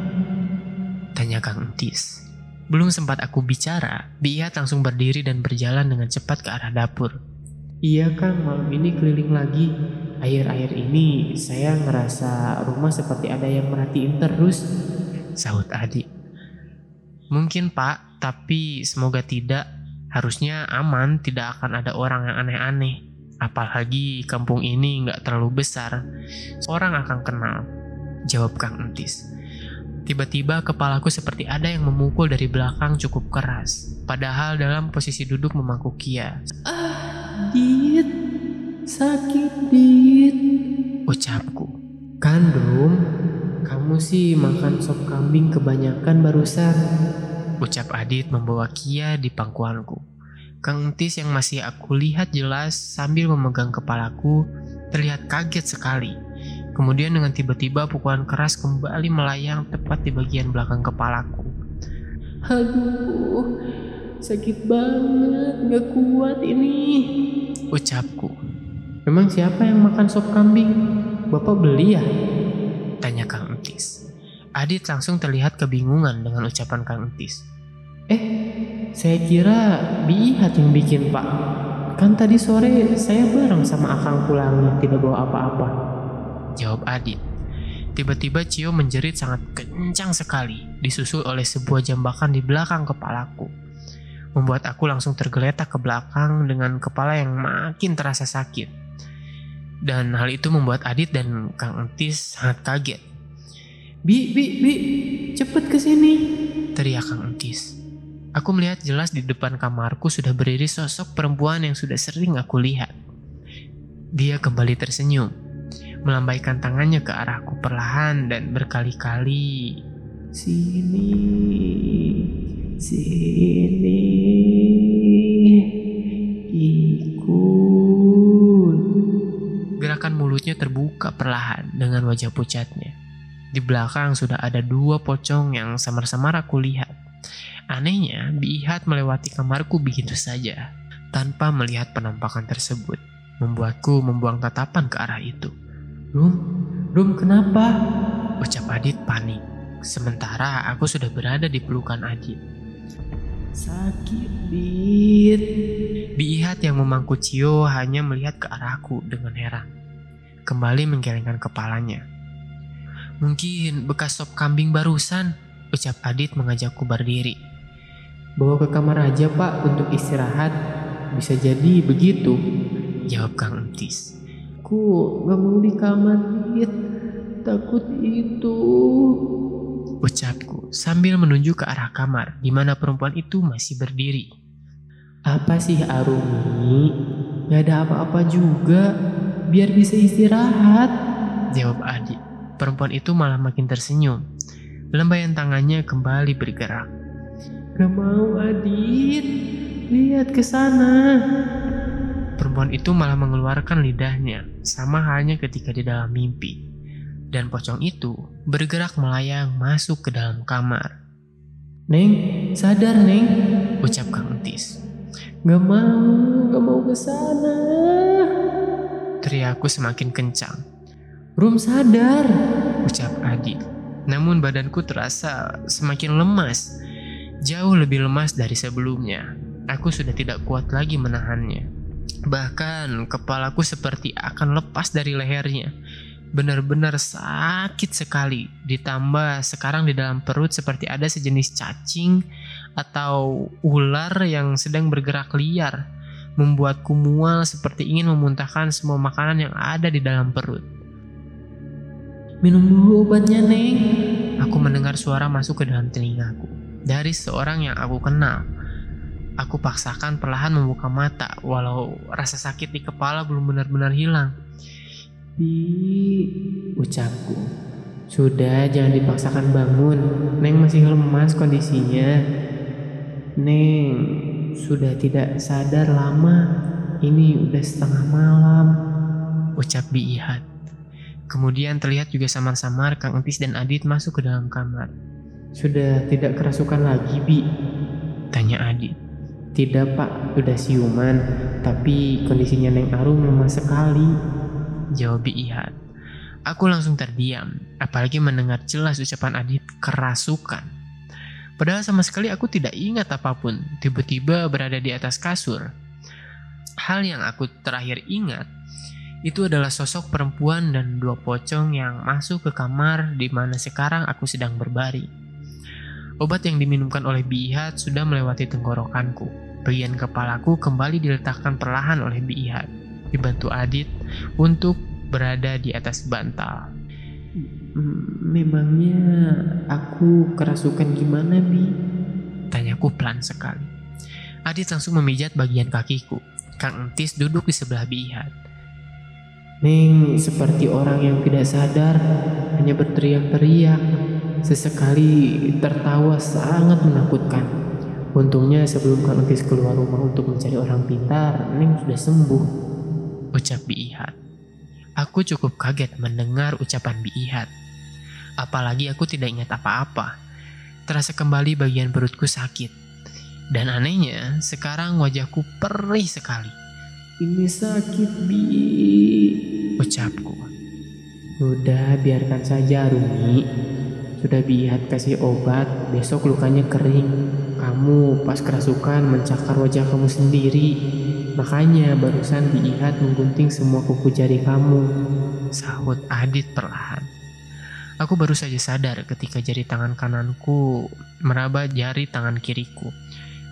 Tanya Kang Entis. Belum sempat aku bicara, Biat langsung berdiri dan berjalan dengan cepat ke arah dapur. Iya Kang, malam ini keliling lagi. Akhir-akhir ini saya ngerasa rumah seperti ada yang merhatiin terus. Sahut adik. Mungkin pak, tapi semoga tidak. Harusnya aman, tidak akan ada orang yang aneh-aneh. Apalagi kampung ini nggak terlalu besar. Orang akan kenal. Jawab Kang Entis. Tiba-tiba kepalaku seperti ada yang memukul dari belakang cukup keras. Padahal dalam posisi duduk memangku Kia. Ah, Dit, sakit Dit. Ucapku. Kan Rum, kamu sih makan sop kambing kebanyakan barusan. Ucap Adit membawa Kia di pangkuanku. Kang Entis yang masih aku lihat jelas sambil memegang kepalaku terlihat kaget sekali. Kemudian dengan tiba-tiba pukulan keras kembali melayang tepat di bagian belakang kepalaku. Aduh, sakit banget, gak kuat ini. Ucapku. Memang siapa yang makan sop kambing? Bapak beli ya? Tanya Kang. Adit langsung terlihat kebingungan dengan ucapan Kang Entis. Eh, saya kira Bihat yang bikin pak. Kan tadi sore saya bareng sama Akang pulang tidak bawa apa-apa. Jawab Adit. Tiba-tiba Cio menjerit sangat kencang sekali, disusul oleh sebuah jambakan di belakang kepalaku. Membuat aku langsung tergeletak ke belakang dengan kepala yang makin terasa sakit. Dan hal itu membuat Adit dan Kang Entis sangat kaget. Bi, bi, bi, cepet ke sini. Teriak Kang Entis. Aku melihat jelas di depan kamarku sudah berdiri sosok perempuan yang sudah sering aku lihat. Dia kembali tersenyum melambaikan tangannya ke arahku perlahan dan berkali-kali. Sini, sini, ikut. Gerakan mulutnya terbuka perlahan dengan wajah pucatnya. Di belakang sudah ada dua pocong yang samar-samar aku lihat. Anehnya, Bihat melewati kamarku begitu saja, tanpa melihat penampakan tersebut, membuatku membuang tatapan ke arah itu. Rum, Rum kenapa? Ucap Adit panik. Sementara aku sudah berada di pelukan Adit. Sakit, Dit. Biihat yang memangku Cio hanya melihat ke arahku dengan heran. Kembali menggelengkan kepalanya. Mungkin bekas sop kambing barusan, ucap Adit mengajakku berdiri. Bawa ke kamar aja pak untuk istirahat. Bisa jadi begitu. Jawab Kang Entis. Aku gak mau di kamar Dit. Takut itu. Ucapku sambil menunjuk ke arah kamar di mana perempuan itu masih berdiri. Apa sih Arumi? Gak ada apa-apa juga. Biar bisa istirahat. Jawab Adi. Perempuan itu malah makin tersenyum. Lembaian tangannya kembali bergerak. Gak mau Adit. Lihat ke sana. Perempuan itu malah mengeluarkan lidahnya, sama halnya ketika di dalam mimpi. Dan pocong itu bergerak melayang masuk ke dalam kamar. Neng, sadar Neng. Ucap Kang Entis. Gak mau, gak mau ke sana. Teriakku semakin kencang. Rum sadar. Ucap Adit. Namun badanku terasa semakin lemas. Jauh lebih lemas dari sebelumnya. Aku sudah tidak kuat lagi menahannya. Bahkan kepalaku seperti akan lepas dari lehernya. Benar-benar sakit sekali. Ditambah sekarang di dalam perut seperti ada sejenis cacing atau ular yang sedang bergerak liar. Membuatku mual seperti ingin memuntahkan semua makanan yang ada di dalam perut. Minum dulu obatnya, Neng. Aku mendengar suara masuk ke dalam telingaku. Dari seorang yang aku kenal Aku paksakan perlahan membuka mata, walau rasa sakit di kepala belum benar-benar hilang. Bi, ucapku. Sudah, jangan dipaksakan bangun. Neng masih lemas kondisinya. Neng, sudah tidak sadar lama. Ini udah setengah malam. Ucap Bi Ihat. Kemudian terlihat juga samar-samar Kang Entis dan Adit masuk ke dalam kamar. Sudah tidak kerasukan lagi, Bi? Tanya Adit. Tidak pak, udah siuman, tapi kondisinya Neng Arum lemah sekali. Jawab Ihat. Aku langsung terdiam, apalagi mendengar jelas ucapan Adit kerasukan. Padahal sama sekali aku tidak ingat apa pun, tiba-tiba berada di atas kasur. Hal yang aku terakhir ingat, itu adalah sosok perempuan dan dua pocong yang masuk ke kamar di mana sekarang aku sedang berbaring. Obat yang diminumkan oleh Bihat sudah melewati tenggorokanku. Bagian kepalaku kembali diletakkan perlahan oleh Biihat, dibantu Adit untuk berada di atas bantal. Memangnya aku kerasukan gimana, Bi? Tanyaku pelan sekali. Adit langsung memijat bagian kakiku. Kang Entis duduk di sebelah Bihat. Neng seperti orang yang tidak sadar, hanya berteriak-teriak. Sesekali tertawa sangat menakutkan. Untungnya sebelum Kang Entis keluar rumah untuk mencari orang pintar, Neng sudah sembuh. Ucap Bihat. Aku cukup kaget mendengar ucapan Bihat. Apalagi aku tidak ingat apa-apa. Terasa kembali bagian perutku sakit. Dan anehnya, sekarang wajahku perih sekali. Ini sakit, Bi. Ucapku. Udah, biarkan saja, Rumi. Sudah bihat kasih obat, besok lukanya kering. Kamu pas kerasukan mencakar wajah kamu sendiri. Makanya barusan Bihat menggunting semua kuku jari kamu. Sahut Adit perlahan. Aku baru saja sadar ketika jari tangan kananku meraba jari tangan kiriku.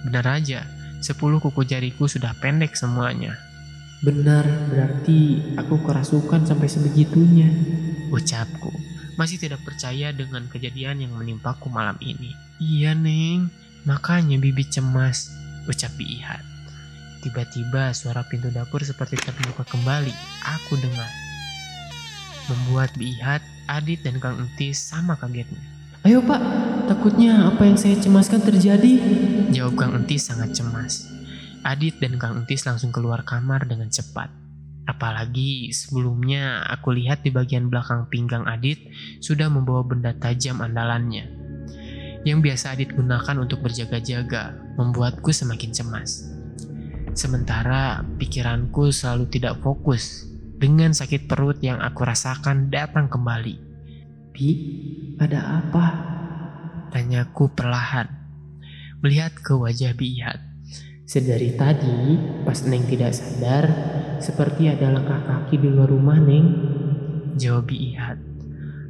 Benar aja, sepuluh kuku jariku sudah pendek semuanya. Benar, berarti aku kerasukan sampai sebegitunya. Ucapku, masih tidak percaya dengan kejadian yang menimpaku malam ini. Iya, Neng. Makanya Bibi cemas, ucap Bihat. Tiba-tiba suara pintu dapur seperti terbuka kembali. Aku dengar. Membuat Bihat, Adit, dan Kang Entis sama kagetnya. Ayo pak, takutnya apa yang saya cemaskan terjadi. Jawab Kang Entis sangat cemas. Adit dan Kang Entis langsung keluar kamar dengan cepat. Apalagi sebelumnya aku lihat di bagian belakang pinggang Adit sudah membawa benda tajam andalannya. Yang biasa Adit gunakan untuk berjaga-jaga, membuatku semakin cemas. Sementara pikiranku selalu tidak fokus dengan sakit perut yang aku rasakan datang kembali. Bi, ada apa? Tanyaku perlahan, melihat ke wajah Bihat. Sedari tadi, pas Neng tidak sadar, seperti ada langkah kaki di luar rumah Neng. Jawab Bihat.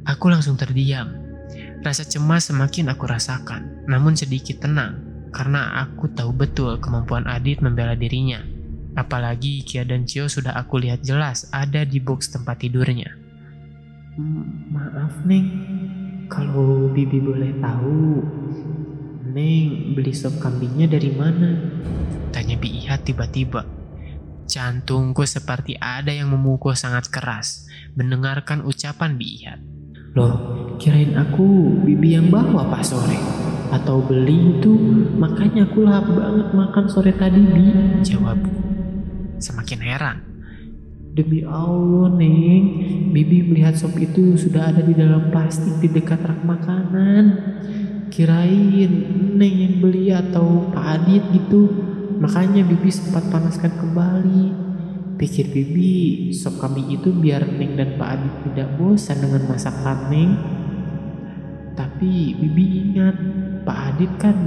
Aku langsung terdiam. Rasa cemas semakin aku rasakan, namun sedikit tenang, karena aku tahu betul kemampuan Adit membela dirinya. Apalagi Kia dan Cio sudah aku lihat jelas ada di box tempat tidurnya. Maaf Neng, kalau Bibi boleh tahu, Neng beli sop kambingnya dari mana? Tanya Bi Ihat tiba-tiba. Jantungku seperti ada yang memukul sangat keras mendengarkan ucapan Bi Ihat. Loh, kirain aku Bibi yang bawa pas sore. Atau beli itu, makanya aku lahap banget makan sore tadi, Bi. Jawabku. Semakin heran Demi Allah, Neng, Bibi melihat sop itu sudah ada di dalam plastik di dekat rak makanan. Kirain Neng yang beli atau Pak Adit gitu. Makanya Bibi sempat panaskan kembali. Pikir Bibi, sop kami itu biar Neng dan Pak Adit tidak bosan dengan masakan Neng. Tapi Bibi ingat, Pak Adit kan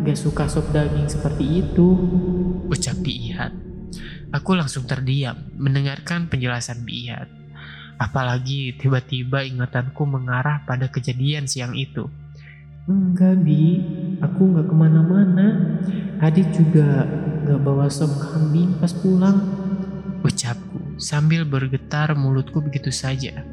gak suka sop daging seperti itu. Ucap Ihat. Aku langsung terdiam mendengarkan penjelasan Biat. Apalagi tiba-tiba ingatanku mengarah pada kejadian siang itu. Enggak Bi, aku nggak ke mana-mana. Adit juga nggak bawa sop kambing pas pulang. Ucapku sambil bergetar mulutku begitu saja.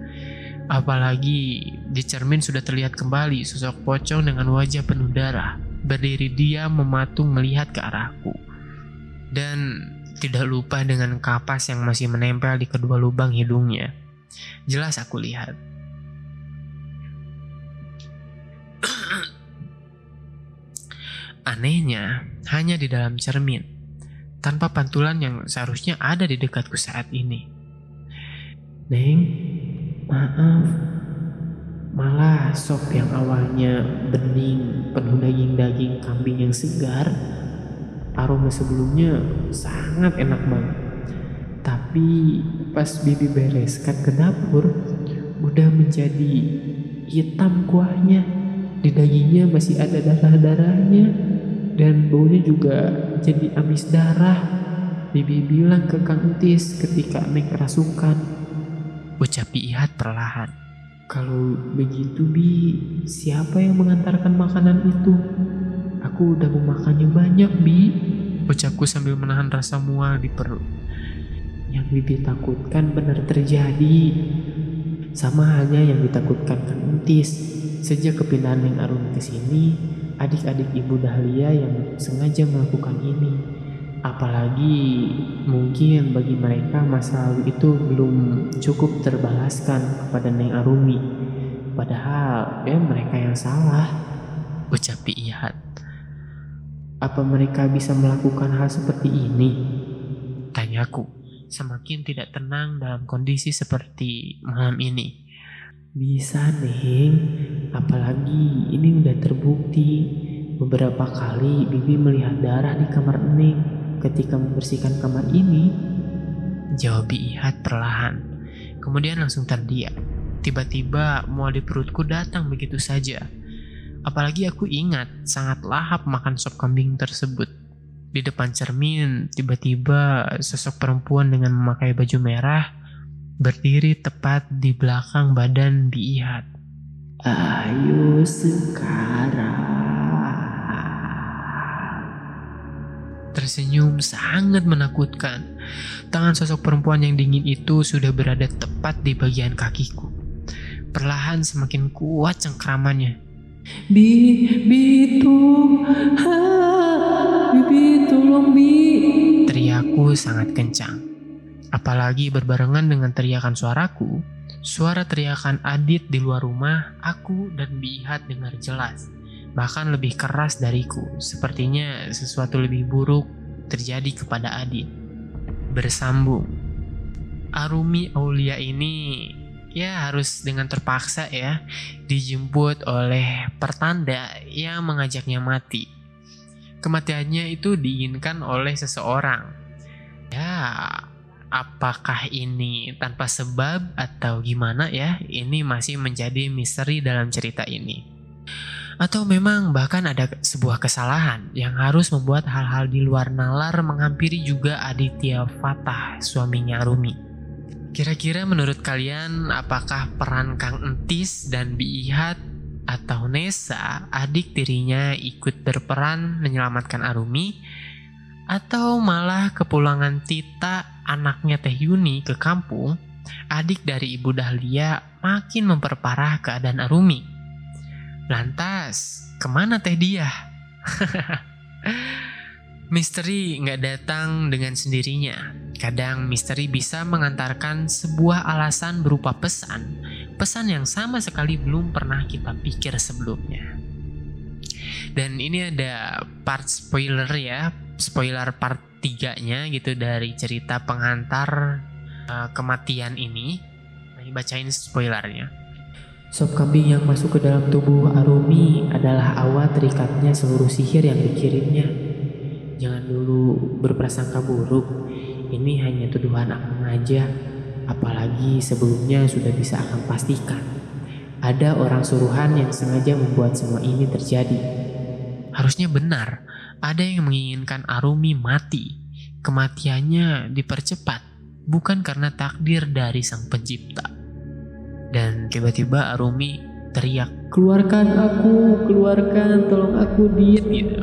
Apalagi di cermin sudah terlihat kembali sosok pocong dengan wajah penuh darah. Berdiri dia mematung melihat ke arahku. Dan tidak lupa dengan kapas yang masih menempel di kedua lubang hidungnya. Jelas aku lihat. Anehnya, hanya di dalam cermin, tanpa pantulan yang seharusnya ada di dekatku saat ini. Neng, maaf. Malah sop yang awalnya bening, penuh daging-daging kambing yang segar, aroma sebelumnya sangat enak banget tapi pas bibi bereskan ke dapur udah menjadi hitam kuahnya di dagingnya masih ada darah-darahnya dan baunya juga jadi amis darah bibi bilang ke Kang Tis ketika Neng kerasukan ucap Ihat perlahan kalau begitu Bi siapa yang mengantarkan makanan itu Aku udah memakannya banyak, Bi. Ucapku sambil menahan rasa mual di perut. Yang Bibi takutkan benar terjadi. Sama halnya yang ditakutkan Kang Entis. Sejak kepindahan Neng Arumi ke sini, adik-adik Ibu Dahlia yang sengaja melakukan ini. Apalagi mungkin bagi mereka masa lalu itu belum cukup terbalaskan kepada Neng Arumi. Padahal ya mereka yang salah. Ucap Biihat. Apa mereka bisa melakukan hal seperti ini? Tanyaku, semakin tidak tenang dalam kondisi seperti malam ini. Bisa Neng, apalagi ini udah terbukti. Beberapa kali Bibi melihat darah di kamar Neng ketika membersihkan kamar ini. Jawab Ihat perlahan. Kemudian langsung terdiam. Tiba-tiba mual di perutku datang begitu saja. Apalagi aku ingat sangat lahap makan sop kambing tersebut. Di depan cermin, tiba-tiba sosok perempuan dengan memakai baju merah berdiri tepat di belakang badan Biihat. Ayo sekarang. Tersenyum sangat menakutkan. Tangan sosok perempuan yang dingin itu sudah berada tepat di bagian kakiku. Perlahan semakin kuat cengkramannya. Bi, bi tuh, ha, bi, tolong bi. Teriakku sangat kencang. Apalagi berbarengan dengan teriakan suaraku, suara teriakan Adit di luar rumah, aku dan Bihat dengar jelas. Bahkan lebih keras dariku, sepertinya sesuatu lebih buruk terjadi kepada Adit. Bersambung. Arumi Aulia ini ya harus dengan terpaksa ya dijemput oleh pertanda yang mengajaknya mati. Kematiannya itu diinginkan oleh seseorang. Ya, apakah ini tanpa sebab atau gimana ya? Ini masih menjadi misteri dalam cerita ini. Atau memang bahkan ada sebuah kesalahan yang harus membuat hal-hal di luar nalar menghampiri juga Aditya Fatah, suaminya Arumi. Kira-kira menurut kalian apakah peran Kang Entis dan Biihat atau Nesa, adik tirinya ikut berperan menyelamatkan Arumi atau malah kepulangan Tita anaknya Teh Yuni ke kampung, adik dari Ibu Dahlia makin memperparah keadaan Arumi. Lantas, ke mana Teh dia? misteri nggak datang dengan sendirinya. Kadang misteri bisa mengantarkan sebuah alasan berupa pesan, pesan yang sama sekali belum pernah kita pikir sebelumnya. Dan ini ada part spoiler ya, spoiler part 3-nya gitu dari cerita pengantar uh, kematian ini. Nah, bacain spoilernya. Sop kambing yang masuk ke dalam tubuh Arumi adalah awal terikatnya seluruh sihir yang dikirimnya. Jangan dulu berprasangka buruk. Ini hanya tuduhan akang aja. Apalagi sebelumnya sudah bisa akan pastikan. Ada orang suruhan yang sengaja membuat semua ini terjadi. Harusnya benar, ada yang menginginkan Arumi mati. Kematiannya dipercepat, bukan karena takdir dari sang pencipta. Dan tiba-tiba Arumi teriak, Keluarkan aku, keluarkan, tolong aku dit. gitu.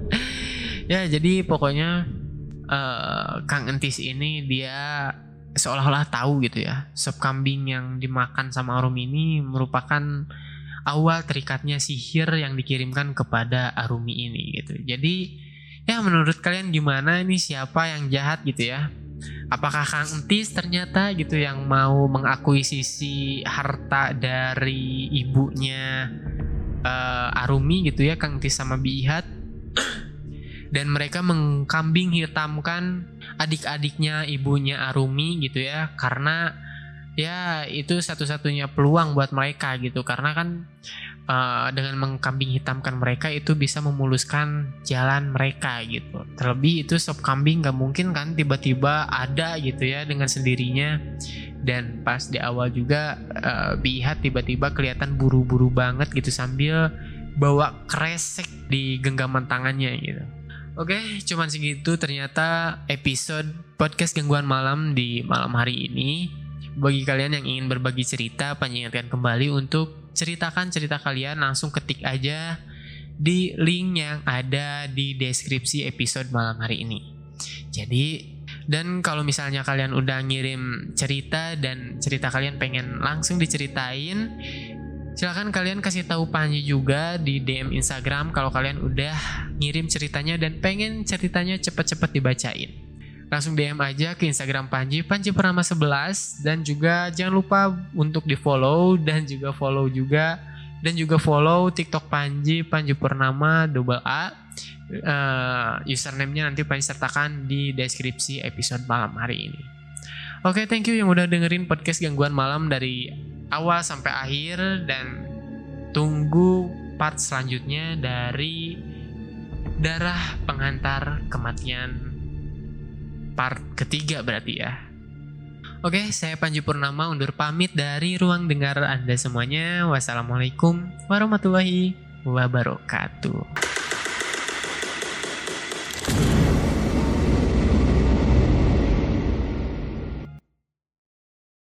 ya jadi pokoknya uh, Kang Entis ini dia seolah-olah tahu gitu ya sop kambing yang dimakan sama Arumi ini merupakan awal terikatnya sihir yang dikirimkan kepada Arumi ini gitu. Jadi ya menurut kalian gimana ini siapa yang jahat gitu ya? Apakah Kang Entis ternyata gitu yang mau mengakuisisi harta dari ibunya uh, Arumi gitu ya Kang Entis sama Bihat dan mereka mengkambing hitamkan adik-adiknya ibunya Arumi gitu ya karena ya itu satu-satunya peluang buat mereka gitu. Karena kan uh, dengan mengkambing hitamkan mereka itu bisa memuluskan jalan mereka gitu. Terlebih itu sop kambing gak mungkin kan tiba-tiba ada gitu ya dengan sendirinya. Dan pas di awal juga uh, Bihat tiba-tiba kelihatan buru-buru banget gitu sambil bawa kresek di genggaman tangannya gitu. Oke, cuman segitu ternyata episode podcast gangguan malam di malam hari ini bagi kalian yang ingin berbagi cerita, panjangkan kembali untuk ceritakan cerita kalian langsung ketik aja di link yang ada di deskripsi episode malam hari ini. Jadi dan kalau misalnya kalian udah ngirim cerita dan cerita kalian pengen langsung diceritain, Silahkan kalian kasih tahu Panji juga di DM Instagram kalau kalian udah ngirim ceritanya dan pengen ceritanya cepet-cepet dibacain. Langsung DM aja ke Instagram Panji, Panji Purnama 11 dan juga jangan lupa untuk di follow dan juga follow juga dan juga follow TikTok Panji Panji Purnama double A. Uh, username-nya nanti Panji sertakan di deskripsi episode malam hari ini. Oke, okay, thank you yang udah dengerin podcast gangguan malam dari awal sampai akhir dan tunggu part selanjutnya dari darah pengantar kematian part ketiga berarti ya. Oke, saya Panji Purnama undur pamit dari ruang dengar Anda semuanya. Wassalamualaikum warahmatullahi wabarakatuh.